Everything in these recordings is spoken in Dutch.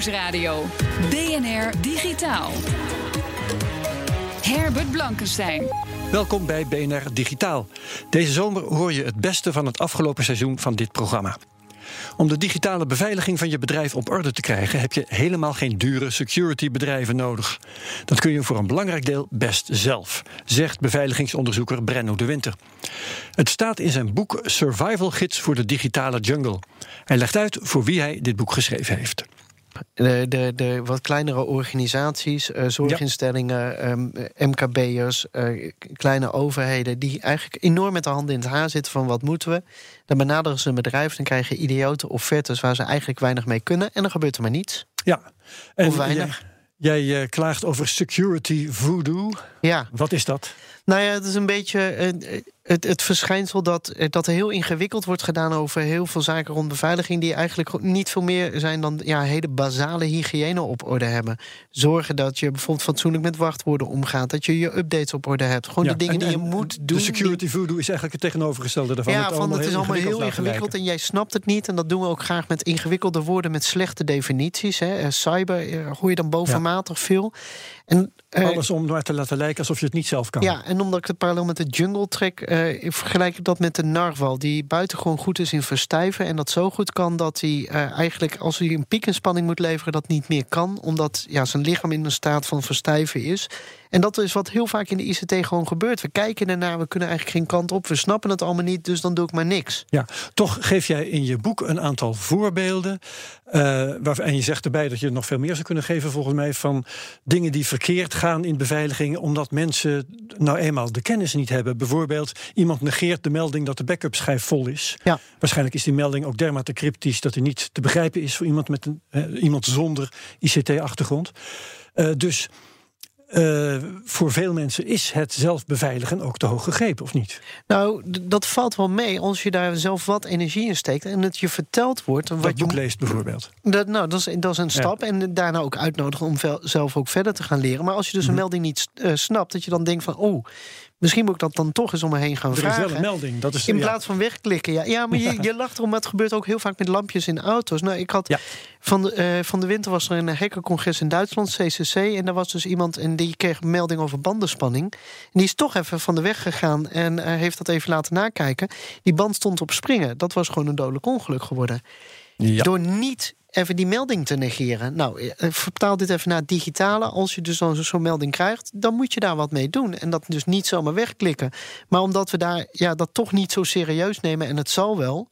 Nieuwsradio. DNR Digitaal. Herbert Blankenstein. Welkom bij BNR Digitaal. Deze zomer hoor je het beste van het afgelopen seizoen van dit programma. Om de digitale beveiliging van je bedrijf op orde te krijgen, heb je helemaal geen dure security bedrijven nodig. Dat kun je voor een belangrijk deel best zelf, zegt beveiligingsonderzoeker Brenno de Winter. Het staat in zijn boek Survival Gids voor de Digitale Jungle. Hij legt uit voor wie hij dit boek geschreven heeft. De, de, de wat kleinere organisaties, uh, zorginstellingen, um, MKB'ers, uh, kleine overheden, die eigenlijk enorm met de handen in het haar zitten van wat moeten we. Dan benaderen ze een bedrijf, dan krijgen idiote offertes waar ze eigenlijk weinig mee kunnen en dan gebeurt er maar niets. Ja, en of weinig. Jij, jij uh, klaagt over security voodoo. Ja. Wat is dat? Nou ja, het is een beetje uh, het, het verschijnsel dat, dat er heel ingewikkeld wordt gedaan over heel veel zaken rond beveiliging, die eigenlijk niet veel meer zijn dan ja, hele basale hygiëne op orde hebben. Zorgen dat je bijvoorbeeld fatsoenlijk met wachtwoorden omgaat, dat je je updates op orde hebt. Gewoon ja, de dingen en, die je moet doen. De security voodoo is eigenlijk het tegenovergestelde daarvan. Ja, het, van, het is allemaal heel ingewikkeld, en jij snapt het niet. En dat doen we ook graag met ingewikkelde woorden met slechte definities. Hè. Cyber hoor je dan bovenmatig ja. veel. En, Alles om maar te laten lijken alsof je het niet zelf kan. Ja, en omdat ik het parallel met de jungle trek, uh, ik vergelijk ik dat met de narwal, die buitengewoon goed is in verstijven. En dat zo goed kan dat hij uh, eigenlijk, als hij een piek moet leveren, dat niet meer kan. Omdat ja, zijn lichaam in een staat van verstijven is. En dat is wat heel vaak in de ICT gewoon gebeurt. We kijken ernaar, we kunnen eigenlijk geen kant op. We snappen het allemaal niet, dus dan doe ik maar niks. Ja, toch geef jij in je boek een aantal voorbeelden. Uh, en je zegt erbij dat je nog veel meer zou kunnen geven, volgens mij, van dingen die verkeerd gaan in beveiliging, omdat mensen nou eenmaal de kennis niet hebben. Bijvoorbeeld, iemand negeert de melding dat de backup schijf vol is. Ja. Waarschijnlijk is die melding ook dermate cryptisch dat hij niet te begrijpen is voor iemand, met een, uh, iemand zonder ICT-achtergrond. Uh, dus. Uh, voor veel mensen is het zelf beveiligen ook te hoog gegrepen, of niet? Nou, dat valt wel mee als je daar zelf wat energie in steekt en het je verteld wordt. Wat boek je leest bijvoorbeeld. Dat, nou, dat is, dat is een stap. Ja. En daarna ook uitnodigen om zelf ook verder te gaan leren. Maar als je dus een Mhm. melding niet uh, snapt, dat je dan denkt van, oh, misschien moet ik dat dan toch eens om me heen gaan er vragen. is wel een melding. Dat is, in ja. plaats van wegklikken. Ja, ja maar je, je lacht erom, maar het gebeurt ook heel vaak met lampjes in auto's. Nou, ik had Ja. van, de, uh, van de winter was er een hackercongres in Duitsland, CCC. En daar was dus iemand en die kreeg een melding over bandenspanning. En die is toch even van de weg gegaan en uh, heeft dat even laten nakijken. Die band stond op springen. Dat was gewoon een dodelijk ongeluk geworden. Ja. Door niet even die melding te negeren. Nou, eh, vertaal dit even naar het digitale. Als je dus zo'n zo melding krijgt, dan moet je daar wat mee doen. En dat dus niet zomaar wegklikken. Maar omdat we daar ja, dat toch niet zo serieus nemen en het zal wel...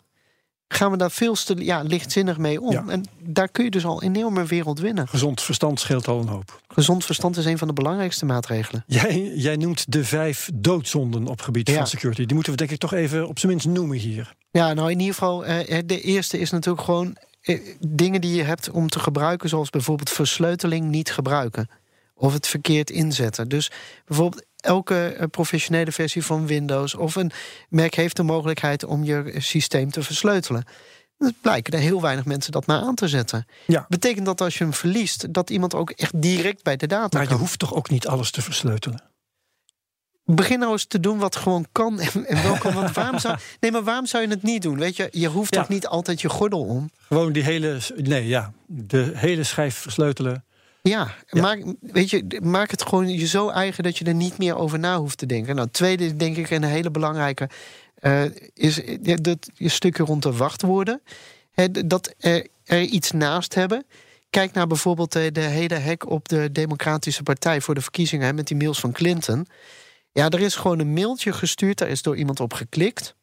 gaan we daar veel te ja, lichtzinnig mee om. Ja. En daar kun je dus al enorme wereld winnen. Gezond verstand scheelt al een hoop. Gezond verstand is een van de belangrijkste maatregelen. Jij, jij noemt de vijf doodzonden op gebied Ja. van security. Die moeten we denk ik toch even op zijn minst noemen hier. Ja, nou in ieder geval, eh, de eerste is natuurlijk gewoon... eh, dingen die je hebt om te gebruiken... zoals bijvoorbeeld versleuteling niet gebruiken. Of het verkeerd inzetten. Dus bijvoorbeeld elke eh, professionele versie van Windows... of een Mac heeft de mogelijkheid om je systeem te versleutelen. Dan blijken er heel weinig mensen dat maar aan te zetten. Ja. Betekent dat als je hem verliest... dat iemand ook echt direct bij de data Maar je kan? hoeft toch ook niet alles te versleutelen? Begin nou eens te doen wat gewoon kan en, en wel kan. Want waarom zou, nee, maar waarom zou je het niet doen? Weet je, je hoeft Ja. toch niet altijd je gordel om? Gewoon die hele, nee ja, de hele schijf versleutelen. Ja, Ja. Maak, weet je, maak het gewoon je zo eigen dat je er niet meer over na hoeft te denken. Nou, tweede denk ik een hele belangrijke eh, is eh, dat je stukje rond de wachtwoorden. Hè, dat er, er iets naast hebben. Kijk naar bijvoorbeeld eh, de hele hack op de Democratische Partij voor de verkiezingen met die mails van Clinton. Ja, er is gewoon een mailtje gestuurd, daar is door iemand op geklikt.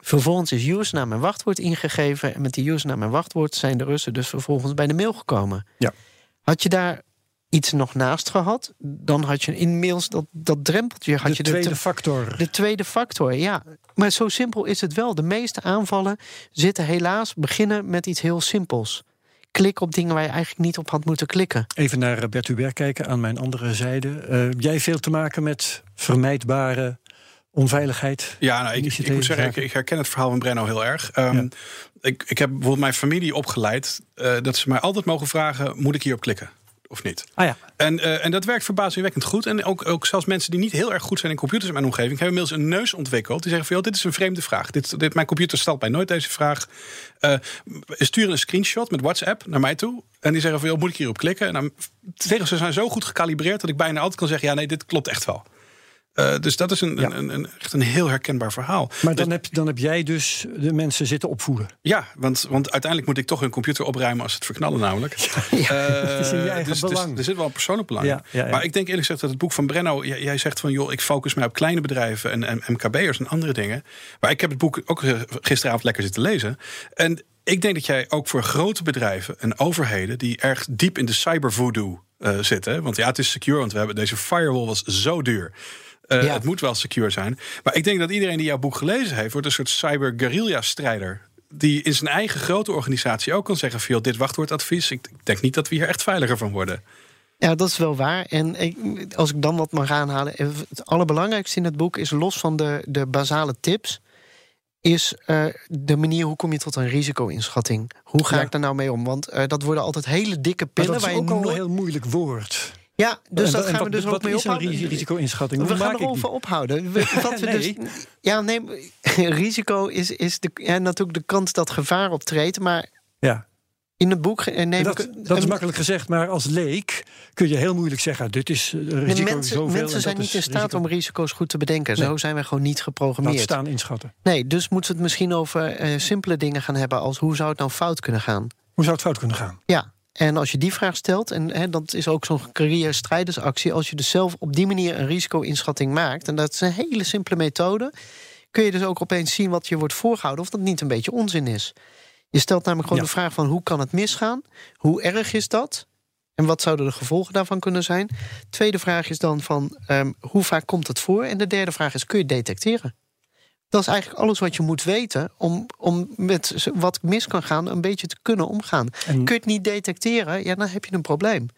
Vervolgens is usernaam en wachtwoord ingegeven. En met die usernaam en wachtwoord zijn de Russen dus vervolgens bij de mail gekomen. Ja. Had je daar iets nog naast gehad, dan had je inmiddels dat, dat drempeltje. Had de je tweede factor. de tweede factor, ja. Maar zo simpel is het wel. De meeste aanvallen zitten helaas beginnen met iets heel simpels. Klik op dingen waar je eigenlijk niet op had moeten klikken. Even naar eh, Bert Hubert kijken aan mijn andere zijde. Eh, jij veel te maken met vermijdbare onveiligheid? Ja, nou, ik, ik moet zeggen, ik, ik herken het verhaal van Brenno heel erg. Ehm, ik, ik heb bijvoorbeeld mijn familie opgeleid eh, dat ze mij altijd mogen vragen: moet ik hierop klikken? Of niet? Ah ja. En, eh, en dat werkt verbazingwekkend goed. En ook, ook zelfs mensen die niet heel erg goed zijn in computers in mijn omgeving, hebben inmiddels een neus ontwikkeld. Die zeggen van, joh, dit is een vreemde vraag. Dit, dit, mijn computer stelt mij nooit deze vraag. Eh sturen een screenshot met WhatsApp naar mij toe. En die zeggen van, joh, moet ik hierop klikken? En dan tegen ze zijn zo goed gecalibreerd dat ik bijna altijd kan zeggen, ja, nee, dit klopt echt wel. Eh, dus dat is een, Ja. een, een, echt een heel herkenbaar verhaal. Maar dan heb, dan heb jij dus de mensen zitten opvoeden. Ja, want, want uiteindelijk moet ik toch hun computer opruimen als ze het verknallen namelijk. Eh, het is in je eigen dus, dus er zit wel een persoonlijk belang. Ja, ja, ja. Maar ik denk eerlijk gezegd dat het boek van Brenno... Jij, jij zegt van, joh, ik focus mij op kleine bedrijven... en, en MKB'ers en andere dingen. Maar ik heb het boek ook gisteravond lekker zitten lezen. En ik denk dat jij ook voor grote bedrijven en overheden... die erg diep in de cybervoodoo eh zitten... want ja, het is secure, want we hebben deze firewall was zo duur... Eh, Ja. Het moet wel secure zijn. Maar ik denk dat iedereen die jouw boek gelezen heeft, wordt een soort cyber-guerrilla-strijder. Die in zijn eigen grote organisatie ook kan zeggen: joh, dit wachtwoordadvies. Ik denk niet dat we hier echt veiliger van worden. Ja, dat is wel waar. En ik, als ik dan wat mag aanhalen. Het allerbelangrijkste in het boek is los van de, de basale tips. Is eh, de manier hoe kom je tot een risico-inschatting? Hoe ga Ja. ik daar nou mee om? Want eh, dat worden altijd hele dikke Maar pillen. dat is ook al een heel moeilijk woord. Ja, dus En dat en gaan we wat- dus ook wat mee is een ophouden. ri- risico-inschatting? We gaan erover die? ophouden. We- Wat we Nee. dus, ja, nee, risico is, is de, ja, natuurlijk de kans dat gevaar optreedt. Maar Ja. In het boek eh, neem Dat, ik... dat is makkelijk gezegd, maar als leek kun je heel moeilijk zeggen: dit is eh, risico mensen, zoveel. mensen en zijn dat niet in staat risico. om risico's goed te bedenken. Nee. Zo zijn wij gewoon niet geprogrammeerd. staan inschatten. Nee, dus moeten we het misschien over eh, simpele dingen gaan hebben als hoe zou het nou fout kunnen gaan? Hoe zou het fout kunnen gaan? Ja, en als je die vraag stelt, en hè, dat is ook zo'n carrière-strijdersactie, als je dus zelf op die manier een risico-inschatting maakt, en dat is een hele simpele methode, kun je dus ook opeens zien wat je wordt voorgehouden of dat niet een beetje onzin is. Je stelt namelijk gewoon Ja. de vraag van hoe kan het misgaan? Hoe erg is dat? En wat zouden de gevolgen daarvan kunnen zijn? Tweede vraag is dan van ehm, hoe vaak komt het voor? En de derde vraag is kun je het detecteren? Dat is eigenlijk alles wat je moet weten om, om met wat mis kan gaan een beetje te kunnen omgaan. En, Kun je het niet detecteren, ja, dan heb je een probleem.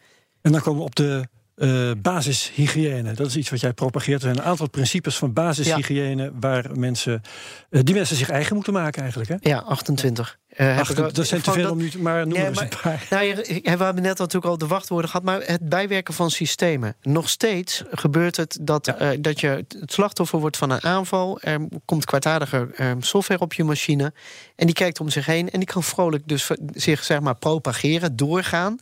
en dan komen we op de eh, basishygiëne. Dat is iets wat jij propageert. Er zijn een aantal principes van basishygiëne waar mensen, eh, die mensen zich eigen moeten maken eigenlijk. Hè? Ja, 28. Eh, heb Ach, ik al- dat zijn te veel om nu te- maar noem Nee, eens een paar. Nou, we hebben net natuurlijk al de wachtwoorden gehad, maar het bijwerken van systemen. Nog steeds gebeurt het dat, Ja. eh, dat je het slachtoffer wordt van een aanval. Er komt kwaadaardige eh, software op je machine. En die kijkt om zich heen en die kan vrolijk dus zich zeg maar propageren, doorgaan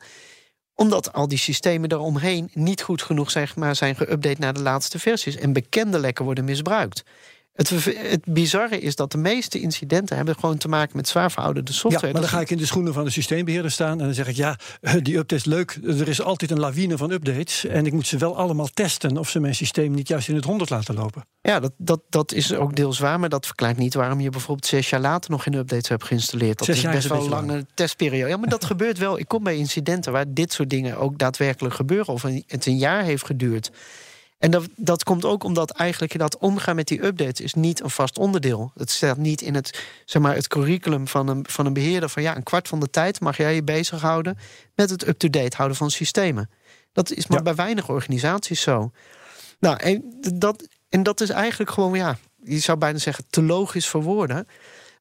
omdat al die systemen eromheen niet goed genoeg zijn, maar zijn geüpdate naar de laatste versies. En bekende lekken worden misbruikt. Het, het bizarre is dat de meeste incidenten hebben gewoon te maken met zwaar verouderde Ja, software. maar dan ga ik in de schoenen van de systeembeheerder staan en dan zeg ik ja, eh, die update is leuk. Er is altijd een lawine van updates en ik moet ze wel allemaal testen of ze mijn systeem niet juist in het honderd laten lopen. Ja, dat, dat, dat is ook deels waar, maar dat verklaart niet waarom je bijvoorbeeld zes jaar later nog geen updates hebt geïnstalleerd. Dat Zes is best wel een lange testperiode. Ja, maar dat gebeurt wel. Ik kom bij incidenten waar dit soort dingen ook daadwerkelijk gebeuren, of het een jaar heeft geduurd. En dat, dat komt ook omdat eigenlijk dat omgaan met die updates is niet een vast onderdeel. Het staat niet in het, zeg maar, het curriculum van een, van een beheerder van ja, een kwart van de tijd mag jij je bezighouden met het up-to-date houden van systemen. Dat is maar Ja. bij weinig organisaties zo. Nou, en dat, en dat is eigenlijk gewoon, ja, je zou bijna zeggen, te logisch voor woorden.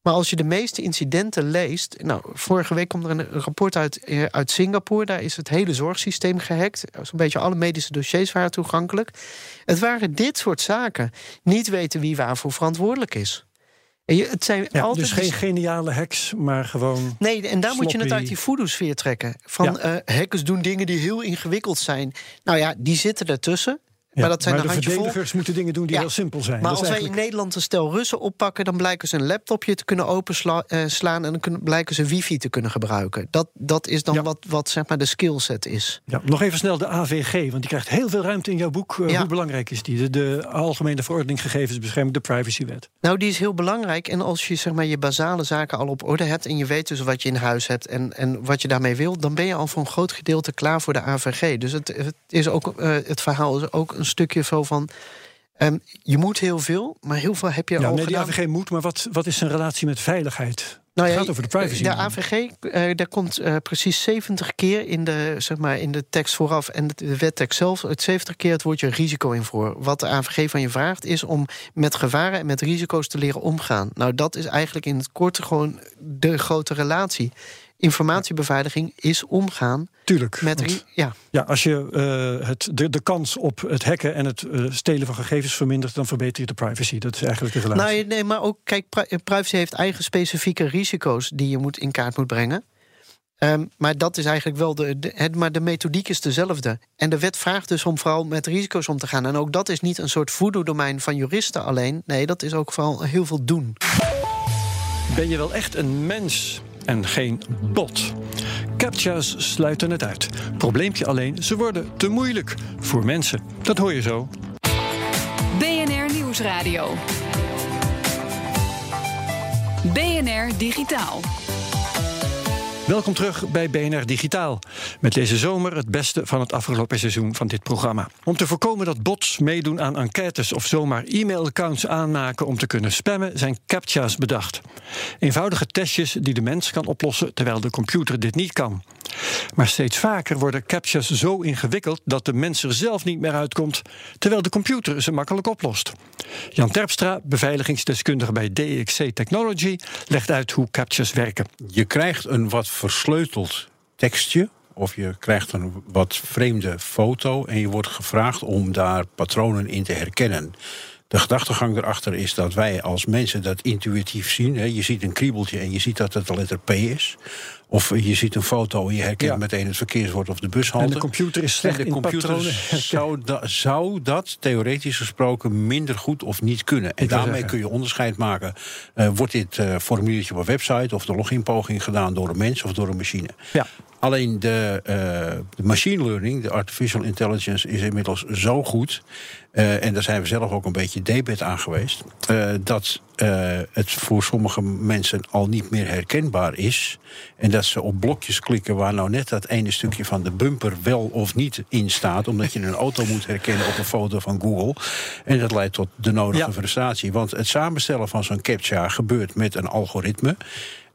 Maar als je de meeste incidenten leest. Nou, vorige week kwam er een rapport uit, eh, uit Singapore. Daar is het hele zorgsysteem gehackt. Zo'n beetje alle medische dossiers waren toegankelijk. Het waren dit soort zaken. Niet weten wie waarvoor verantwoordelijk is. En je, het zijn Ja, altijd dus geen geniale hacks, maar gewoon. Nee, en daar moet je het uit die voodoo-sfeer trekken. Van Ja. eh, hackers doen dingen die heel ingewikkeld zijn. Nou ja, die zitten ertussen. Maar dat zijn maar de verdedigers moeten dingen doen die heel simpel zijn. Maar Dat als is wij in eigenlijk- Nederland een stel Russen oppakken, dan blijken ze een laptopje te kunnen openslaan en dan kunnen, blijken ze wifi te kunnen gebruiken. Dat, dat is dan wat, wat zeg maar de skillset is. Ja, nog even snel de AVG, want die krijgt heel veel ruimte in jouw boek. Eh. Hoe belangrijk is die? De, de Algemene Verordening Gegevensbescherming, de Privacywet. Nou, die is heel belangrijk. En als je zeg maar, je basale zaken al op orde hebt en je weet dus wat je in huis hebt en, en wat je daarmee wil, dan ben je al voor een groot gedeelte klaar voor de AVG. Dus het, het, is ook, eh, het verhaal is ook een stukje zo van. ehm, je moet heel veel, maar heel veel heb je Ja, al nee, gedaan. AVG moet, maar wat, wat is zijn relatie met veiligheid? Nou het ja, gaat over de privacy. De AVG, eh, daar komt eh, precies 70 keer in de, zeg maar, in de tekst vooraf en de, de wettekst zelf, het 70 keer het woordje risico in voor. Wat de AVG van je vraagt is om met gevaren en met risico's te leren omgaan. Nou, dat is eigenlijk in het kort gewoon de grote relatie. Informatiebeveiliging is omgaan Tuurlijk. met... want- Ja, Ja, als je eh, het, de, de kans op het hacken en het eh, stelen van gegevens vermindert, dan verbeter je de privacy. Dat is eigenlijk de relatie. nou, nee, maar ook, kijk, pri- privacy heeft eigen specifieke risico's die je moet in kaart moet brengen. Ehm, maar dat is eigenlijk wel de, de, het, maar de methodiek is dezelfde. En de wet vraagt dus om vooral met risico's om te gaan. En ook dat is niet een soort voodoo-domein van juristen alleen. Nee, dat is ook vooral heel veel doen. Ben je wel echt een mens en geen bot? Captcha's sluiten het uit. Probleempje alleen, ze worden te moeilijk voor mensen. Dat hoor je zo. BNR Nieuwsradio. BNR Digitaal. Welkom terug bij BNR Digitaal. Met deze zomer het beste van het afgelopen seizoen van dit programma. Om te voorkomen dat bots meedoen aan enquêtes of zomaar e-mailaccounts aanmaken om te kunnen spammen, zijn captcha's bedacht. Eenvoudige testjes die de mens kan oplossen terwijl de computer dit niet kan. Maar steeds vaker worden captcha's zo ingewikkeld dat de mens er zelf niet meer uitkomt, terwijl de computer ze makkelijk oplost. Jan Terpstra, beveiligingsdeskundige bij DXC Technology, legt uit hoe captcha's werken. Je krijgt een wat versleuteld tekstje. Of je krijgt een wat vreemde foto. En je wordt gevraagd om daar patronen in te herkennen. De gedachtegang erachter is dat wij als mensen dat intuïtief zien. Je ziet een kriebeltje en je ziet dat het de letter P is. Of je ziet een foto en je herkent Ja. meteen het verkeerswoord of de bushalte. En de computer is slecht En de in computer zou, da- zou dat theoretisch gesproken minder goed of niet kunnen. En daarmee zeggen. kun je onderscheid maken. Eh, wordt dit eh, formuliertje op een website of de loginpoging gedaan door een mens of door een machine? Ja. Alleen de, eh, de machine learning, de artificial intelligence, is inmiddels zo goed. en daar zijn we zelf ook een beetje debet aan geweest. dat eh, het voor sommige mensen al niet meer herkenbaar is. En dat ze op blokjes klikken waar nou net dat ene stukje van de bumper wel of niet in staat. Omdat je een auto moet herkennen op een foto van Google. En dat leidt tot de nodige Ja. frustratie. Want het samenstellen van zo'n captcha gebeurt met een algoritme.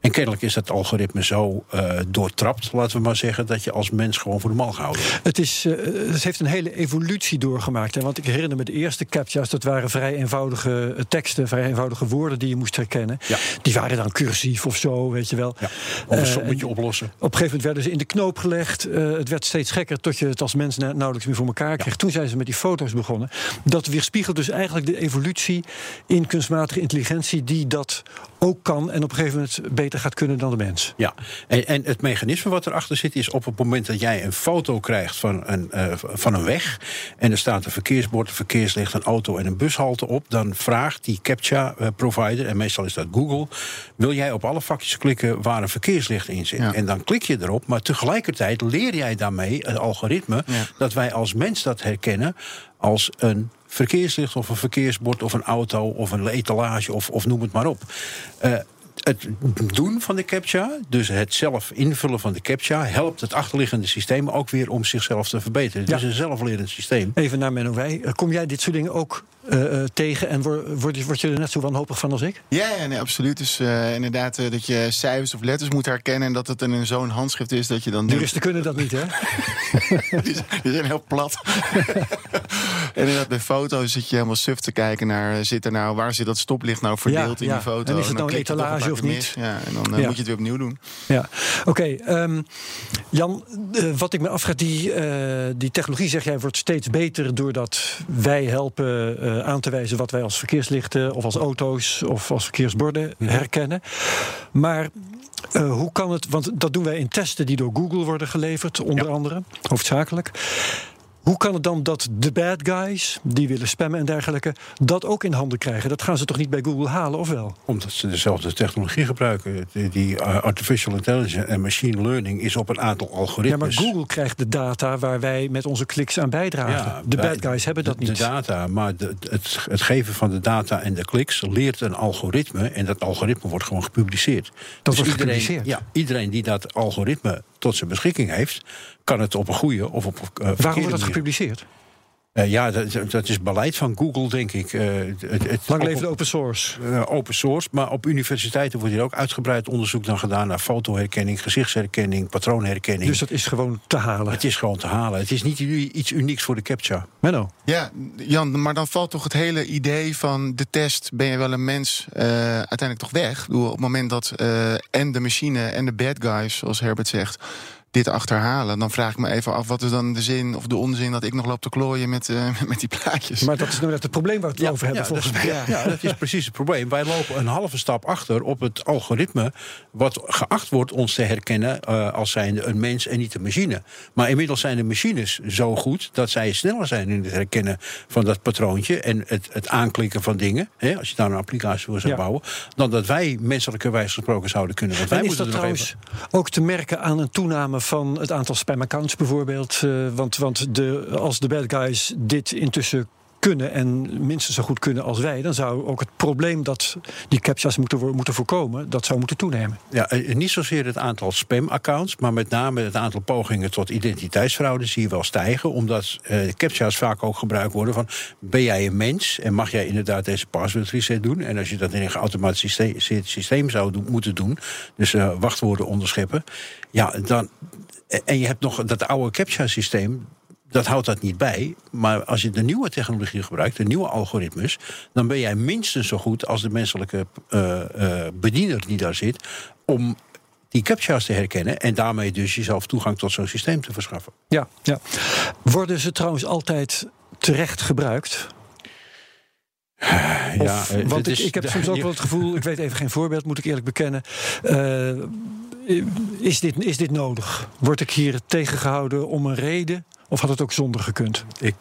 En kennelijk is dat algoritme zo eh, doortrapt, laten we maar zeggen, dat je als mens gewoon voor de mal gehouden wordt. Het, is, eh, het heeft een hele evolutie doorgemaakt. Hè? Want ik herinner me de eerste captcha's, dat waren vrij eenvoudige eh, teksten, vrij eenvoudige woorden die je moest herkennen. Ja. Die waren dan cursief of zo, weet je wel. Ja, of een sommetje en oplossen. Op een gegeven moment werden ze in de knoop gelegd. Het werd steeds gekker tot je het als mens na- nauwelijks meer voor elkaar kreeg. Toen zijn ze met die foto's begonnen. Dat weerspiegelt dus eigenlijk de evolutie in kunstmatige intelligentie, die dat ook kan en op een gegeven moment beter gaat kunnen dan de mens. Ja, en, en het mechanisme wat erachter zit is op het moment dat jij een foto krijgt van een, eh, van een weg. en er staat een verkeersbord, een verkeerslicht, een auto en een bushalte op. dan vraagt die CAPTCHA-provider, en meestal is dat Google. wil jij op alle vakjes klikken waar een verkeerslicht in zit? Ja. En dan klik je erop, maar tegelijkertijd leer jij daarmee het algoritme. Ja. dat wij als mens dat herkennen als een verkeerslicht of een verkeersbord of een auto of een etalage of, of noem het maar op. Eh, het doen van de captcha, dus het zelf invullen van de captcha, helpt het achterliggende systeem ook weer om zichzelf te verbeteren. Het Ja. is een zelflerend systeem. Even naar Menno Wij. Eh, Kom jij dit soort dingen ook eh, tegen en word, word, je- word je er net zo wanhopig van als ik? Ja, ja nee, absoluut. Dus eh, inderdaad dat je cijfers of letters moet herkennen... en dat het in zo'n handschrift is dat je dan... Juristen kunnen dat niet, hè? die, zijn, die zijn heel plat. en inderdaad, bij foto's zit je helemaal suf te kijken naar... eh, Zit er nou, waar zit dat stoplicht nou verdeeld in die foto? En is het dan nou een etalage of niet? mis. Ja, en dan eh, moet je het weer opnieuw doen. Ja, oké. ehm, Jan, eh, wat ik me afvraag, die, die technologie, zeg jij, wordt steeds beter doordat wij helpen aan te wijzen wat wij als verkeerslichten of als auto's of als verkeersborden herkennen. Maar hoe kan het, want dat doen wij in testen die door Google worden geleverd, onder andere, hoofdzakelijk. Hoe kan het dan dat de bad guys, die willen spammen en dergelijke, dat ook in handen krijgen? Dat gaan ze toch niet bij Google halen, of wel? Omdat ze dezelfde technologie gebruiken. Die, uh, artificial intelligence en machine learning is op een aantal Ja, algoritmes. maar Google krijgt de data waar wij met onze kliks aan bijdragen. Ja, de bad guys hebben dat de, niet. De data, maar de, het, het geven van de data en de kliks leert een algoritme. En dat algoritme wordt gewoon gepubliceerd. Dat Dus wordt iedereen, gepubliceerd. Ja, iedereen die dat algoritme tot zijn beschikking heeft, kan het op een goede of op een uh, Waarom wordt dat gepubliceerd? Uh, ja, dat, dat, is beleid van Google, denk ik. Uh, het, het, Lang leven open source. Uh, open source, maar op universiteiten wordt hier ook uitgebreid onderzoek dan gedaan naar fotoherkenning, gezichtsherkenning, patroonherkenning. Dus dat is gewoon te halen. Het is gewoon te halen. Het is niet iets unieks voor de CAPTCHA. Menno. Ja, Jan, maar dan valt toch het hele idee van de test: ben je wel een mens uh, uiteindelijk toch weg? Bedoel, op het moment dat uh, en de machine en de bad guys, zoals Herbert zegt dit achterhalen. Dan vraag ik me even af, wat is dan de zin of de onzin... dat ik nog loop te klooien met, uh, met die plaatjes. Maar dat is nou net het probleem waar we het ja, over hebben, ja, volgens mij. Ja, ja, dat is precies het probleem. Wij lopen een halve stap achter op het algoritme... wat geacht wordt ons te herkennen uh, als zijnde een mens en niet een machine. Maar inmiddels zijn de machines zo goed... dat zij sneller zijn in het herkennen van dat patroontje... en het, het aanklikken van dingen, hè, als je daar een applicatie voor zou Ja. bouwen... dan dat wij menselijkerwijs gesproken zouden kunnen. Want wij En is moeten dat trouwens even... ook te merken aan een toename van het aantal spamaccounts bijvoorbeeld? Eh, want want de, als de bad guys dit intussen kunnen en minstens zo goed kunnen als wij, dan zou ook het probleem dat die captcha's moeten, moeten voorkomen, dat zou moeten toenemen. Ja, eh, niet zozeer het aantal spam-accounts, maar met name het aantal pogingen tot identiteitsfraude zie je wel stijgen. Omdat eh captcha's vaak ook gebruikt worden van: ben jij een mens en mag jij inderdaad deze password reset doen? En als je dat in een geautomatisch systeem, zou moeten doen, dus eh, wachtwoorden onderscheppen, ja, dan. En je hebt nog dat oude captcha-systeem. Dat houdt dat niet bij. Maar als je de nieuwe technologie gebruikt, de nieuwe algoritmes, dan ben jij minstens zo goed als de menselijke eh, eh, bediener die daar zit. om die captcha's te herkennen. en daarmee dus jezelf toegang tot zo'n systeem te verschaffen. Ja, ja. Worden ze trouwens altijd terecht gebruikt? ja, Of- eh, want dit ik, heb soms ook wel het gevoel, ik weet even geen voorbeeld, moet ik eerlijk bekennen. Is, dit, is dit nodig? Word ik hier tegengehouden om een reden? Of had het ook zonder gekund? Ik,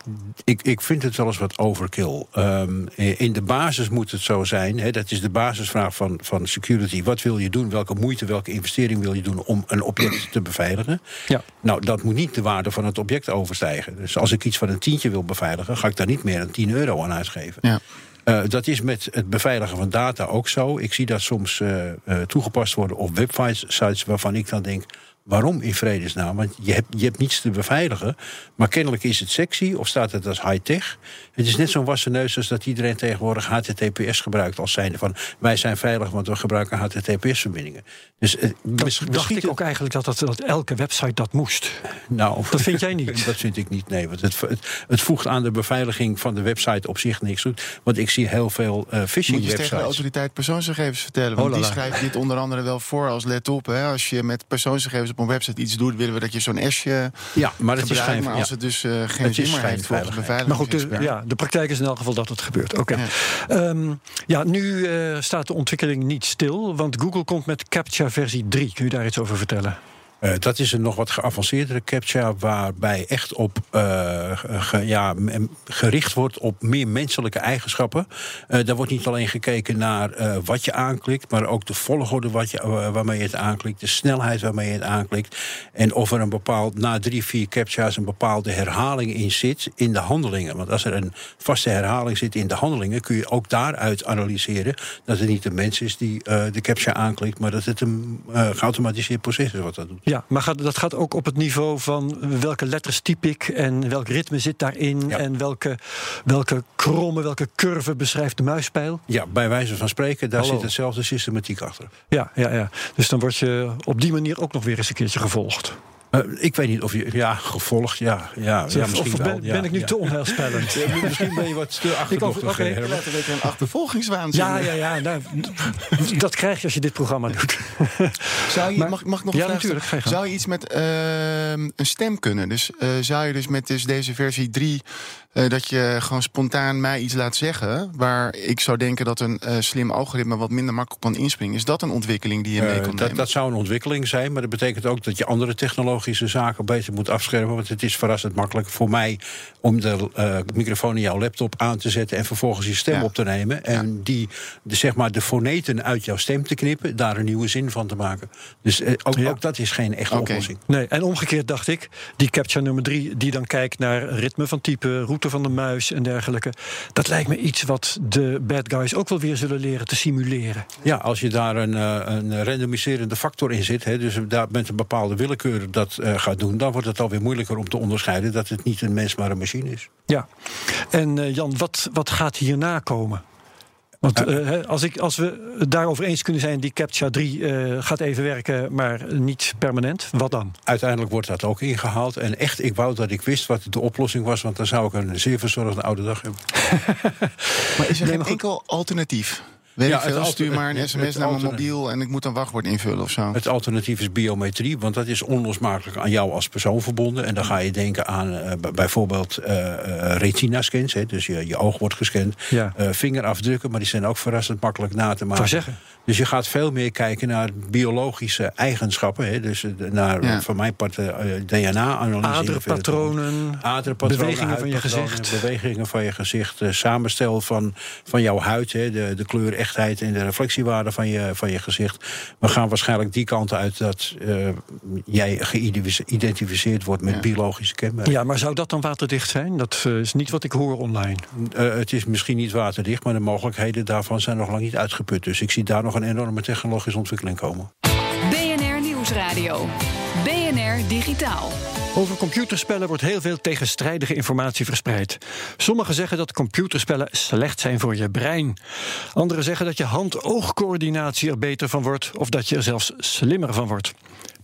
ik, ik vind het wel eens wat overkill. Ehm, in de basis moet het zo zijn. Hè, dat is de basisvraag van, van security. Wat wil je doen? Welke moeite, welke investering wil je doen om een object te beveiligen? Ja. Nou, dat moet niet de waarde van het object overstijgen. Dus als ik iets van een tientje wil beveiligen, ga ik daar niet meer dan 10 euro aan uitgeven. Ja. Eh, dat is met het beveiligen van data ook zo. Ik zie dat soms eh, eh, toegepast worden op websites waarvan ik dan denk. Waarom in vredesnaam? Want je hebt, je hebt niets te beveiligen. Maar kennelijk is het sexy of staat het als high-tech. Het is net zo'n wassen neus als dat iedereen tegenwoordig HTTPS gebruikt. Als zijnde van wij zijn veilig, want we gebruiken HTTPS-verbindingen. Dus eh, Dat mis- dacht misschien- ik ook eigenlijk dat, dat, dat elke website dat moest. nou, Dat vind jij niet? Dat vind ik niet, nee. Want het, het, het voegt aan de beveiliging van de website op zich niks toe. Want ik zie heel veel eh phishing Moet je tegen de autoriteit persoonsgegevens vertellen. Want die schrijft dit onder andere wel voor als let op. Hè, als je met persoonsgegevens op een website iets doet, willen we dat je zo'n S'je Ja, maar het is schijn, Maar ja. als het dus eh, geen zin is meer heeft volgens de schijnveiligheid. Maar goed, de, beveiligingsexpert. ja, de praktijk is in elk geval dat het gebeurt. Oké. Ja. Ehm, ja, nu eh, staat de ontwikkeling niet stil, want Google komt met CAPTCHA versie 3. Kun je daar iets over vertellen? Eh, dat is een nog wat geavanceerdere captcha, waarbij echt op eh, ja, gericht wordt op meer menselijke eigenschappen. Eh, daar wordt niet alleen gekeken naar wat je aanklikt, maar ook de volgorde wat je, waarmee je het aanklikt, de snelheid waarmee je het aanklikt. En of er een bepaald, na drie, vier captcha's, een bepaalde herhaling in zit in de handelingen. Want als er een vaste herhaling zit in de handelingen, kun je ook daaruit analyseren dat het niet een mens is die de captcha aanklikt, maar dat het een geautomatiseerd proces is wat dat doet. Ja, maar gaat, dat gaat ook op het niveau van welke letters typ ik en welk ritme zit daarin Ja. en welke, welke kromme, welke curve beschrijft de muispijl. Ja, bij wijze van spreken, daar Hallo. zit hetzelfde systematiek achter. Ja, ja, ja. Dus dan word je op die manier ook nog weer eens een keertje gevolgd. Ik weet niet of je... Ja, gevolgd, ja. ja, ja of misschien wel, ja, ben ik nu te onheilspellend? Misschien ben je wat te achterdochtig, oké. we een achtervolgingswaanzin. Ja, ja, ja. Nou, dat krijg je als je dit programma doet. Zou je, Maar- mag, mag ik nog Ja, natuurlijk. Zou je iets met ehm, een stem kunnen? Dus eh, zou je dus met dus deze versie 3 Eh, dat je gewoon spontaan mij iets laat zeggen. waar ik zou denken dat een eh, slim algoritme wat minder makkelijk kan inspringen. Is dat een ontwikkeling die je mee Eh, kan dat, nemen? dat zou een ontwikkeling zijn, maar dat betekent ook dat je andere technologische zaken beter moet afschermen. Want het is verrassend makkelijk voor mij om de eh, microfoon in jouw laptop aan te zetten en vervolgens je stem Ja. op te nemen. En die, de, zeg maar, de foneten uit jouw stem te knippen, daar een nieuwe zin van te maken. Dus eh, ook, Ja. ook dat is geen echte oplossing. Nee, en omgekeerd dacht ik, die captcha nummer drie, die dan kijkt naar ritme van type, route van de muis en dergelijke. Dat lijkt me iets wat de bad guys ook wel weer zullen leren te simuleren. Ja, als je daar een, eh, een randomiserende factor in zit, hè, dus daar met een bepaalde willekeur dat eh, gaat doen, dan wordt het alweer moeilijker om te onderscheiden dat het niet een mens maar een machine is. Ja. En eh, Jan, wat, wat gaat hierna komen? Want eh, hè, als, ik, als we het daarover eens kunnen zijn, die CAPTCHA 3 eh, gaat even werken, maar niet permanent, wat dan? Uiteindelijk wordt dat ook ingehaald. En echt, ik wou dat ik wist wat de oplossing was, want dan zou ik een zeer verzorgde oude dag hebben. maar is er Nee, geen enkel alternatief? Weet Ja, ik veel, het stuur maar een het- sms het naar mijn mobiel... en ik moet een wachtwoord invullen of zo. Het alternatief is biometrie, want dat is onlosmakelijk aan jou als persoon verbonden. En dan ga je denken aan eh, bijvoorbeeld eh, eh, retina-scans, hè, dus je, je oog wordt gescand. Ja. Eh, vingerafdrukken, maar die zijn ook verrassend makkelijk na te Voor maken. zeggen. Dus je gaat veel meer kijken naar biologische eigenschappen. Hè, dus eh, naar, Ja. van mijn part, eh, DNA-analyse. Aderpatronen, Aderpatronen, bewegingen van je gezicht. Bewegingen van je gezicht, eh, samenstel van, van jouw huid, hè, de, de kleur, echtheid en de reflectiewaarde van je, van je gezicht. We gaan waarschijnlijk die kant uit dat eh, jij geïdentificeerd wordt met Ja. biologische kenmerken. Ja, maar zou dat dan waterdicht zijn? Dat is niet wat ik hoor online. Het is misschien niet waterdicht, maar de mogelijkheden daarvan zijn nog lang niet uitgeput. Dus ik zie daar nog een enorme technologische ontwikkeling komen. BNR Nieuwsradio. BNR Digitaal. Over computerspellen wordt heel veel tegenstrijdige informatie verspreid. Sommigen zeggen dat computerspellen slecht zijn voor je brein. Anderen zeggen dat je hand-oogcoördinatie er beter van wordt of dat je er zelfs slimmer van wordt.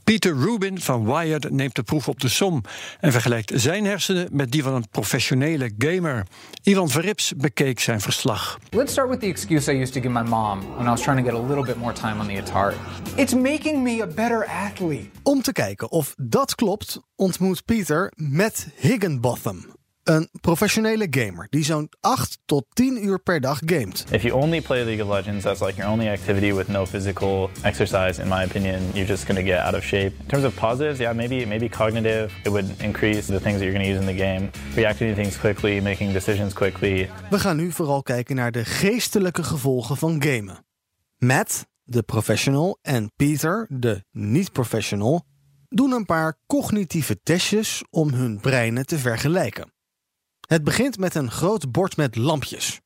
Peter Rubin van Wired neemt de proef op de som en vergelijkt zijn hersenen met die van een professionele gamer. Ivan Verrips bekeek zijn verslag. Let's start with the excuse I used to give my mom when I was trying to get a little bit more time on the Atari. It's making me a better athlete. Om te kijken of dat klopt, ontmoet Pieter Matt Higginbotham. Een professionele gamer die zo'n 8 tot 10 uur per dag gamet. If you only play League of Legends, that's like your only activity with no physical exercise. In my opinion, you're just going to get out of shape. In terms of positives, yeah, maybe maybe cognitive. It would increase the things that you're going to use in the game, reacting to things quickly, making decisions quickly. We gaan nu vooral kijken naar de geestelijke gevolgen van gamen. Matt, de professional, en Peter, de niet-professional, doen een paar cognitieve testjes om hun breinen te vergelijken. Het begint met een groot bord met lampjes.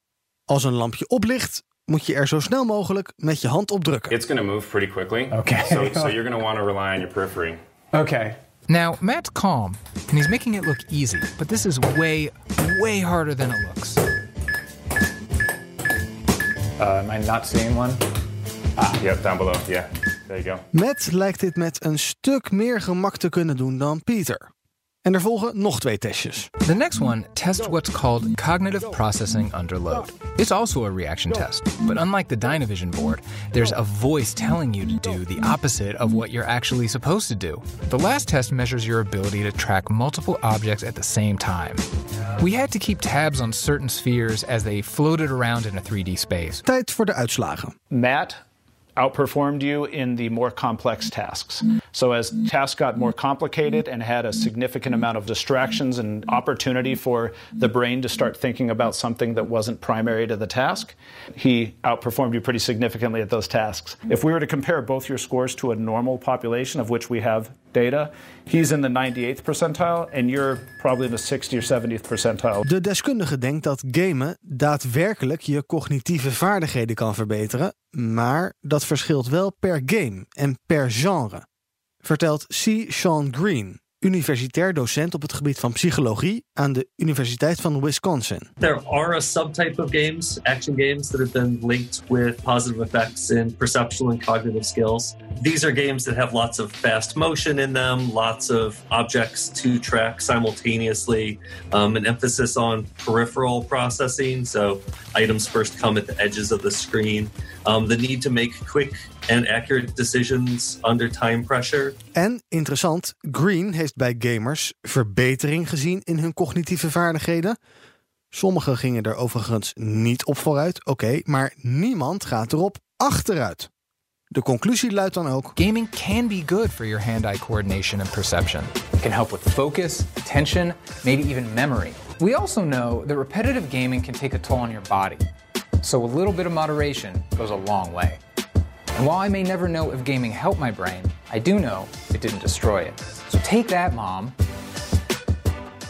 Als een lampje oplicht, moet je er zo snel mogelijk met je hand op drukken. It's going to move pretty quickly. Okay. So, so you're going to want to rely on your periphery. Okay. Now, Matt's calm, and he's making it look easy, but this is way, way harder than it looks. Uh, am I not seeing one? Ah, yep, down below. Yeah, there you go. Matt lijkt dit met een stuk meer gemak te kunnen doen dan Peter. En er volgen nog twee testjes. The next one tests what's called cognitive processing under load. It's also a reaction test, but unlike the Dynavision board, there's a voice telling you to do the opposite of what you're actually supposed to do. The last test measures your ability to track multiple objects at the same time. We had to keep tabs on certain spheres as they floated around in a 3D space. Tijd voor de uitslagen. Matt outperformed you in the more complex tasks. So, as tasks got more complicated and had a significant amount of distractions and opportunity for the brain to start thinking about something that wasn't primary to the task, he outperformed you pretty significantly at those tasks. If we were to compare both your scores to a normal population of which we have data, he's in the 98th percentile and you're probably in the 60th or 70th percentile. De deskundige denkt dat gamen daadwerkelijk je cognitieve vaardigheden kan verbeteren, maar dat verschilt wel per game en per genre. Vertelt C. Sean Green, universitair docent op het gebied van psychologie aan de Universiteit van Wisconsin. There are a subtype of games, action games, that have been linked with positive effects in perceptual and cognitive skills. These are games that have lots of fast motion in them, lots of objects to track simultaneously, um, an emphasis on peripheral processing. So items first come at the edges of the screen. Um, the need to make quick and accurate decisions under time pressure. En interessant, Green heeft bij gamers verbetering gezien in hun cognitieve vaardigheden, Sommigen gingen er overigens niet op vooruit, oké, maar niemand gaat erop achteruit. De conclusie luidt dan ook: Gaming can be good for your hand-eye coordination and perception. It can help with focus, attention, maybe even memory. We also know that repetitive gaming can take a toll on your body. So a little bit of moderation goes a long way. And I may never know if gaming helped my brain, I do know it didn't destroy it. So take that, mom.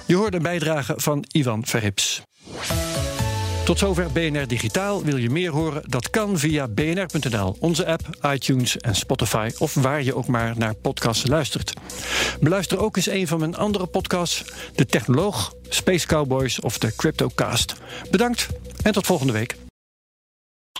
Je hoort een bijdrage van Ivan Verrips. Tot zover BNR Digitaal. Wil je meer horen? Dat kan via bnr.nl, onze app, iTunes en Spotify... of waar je ook maar naar podcasts luistert. Beluister ook eens een van mijn andere podcasts... De Technoloog, Space Cowboys of de Cryptocast. Bedankt en tot volgende week.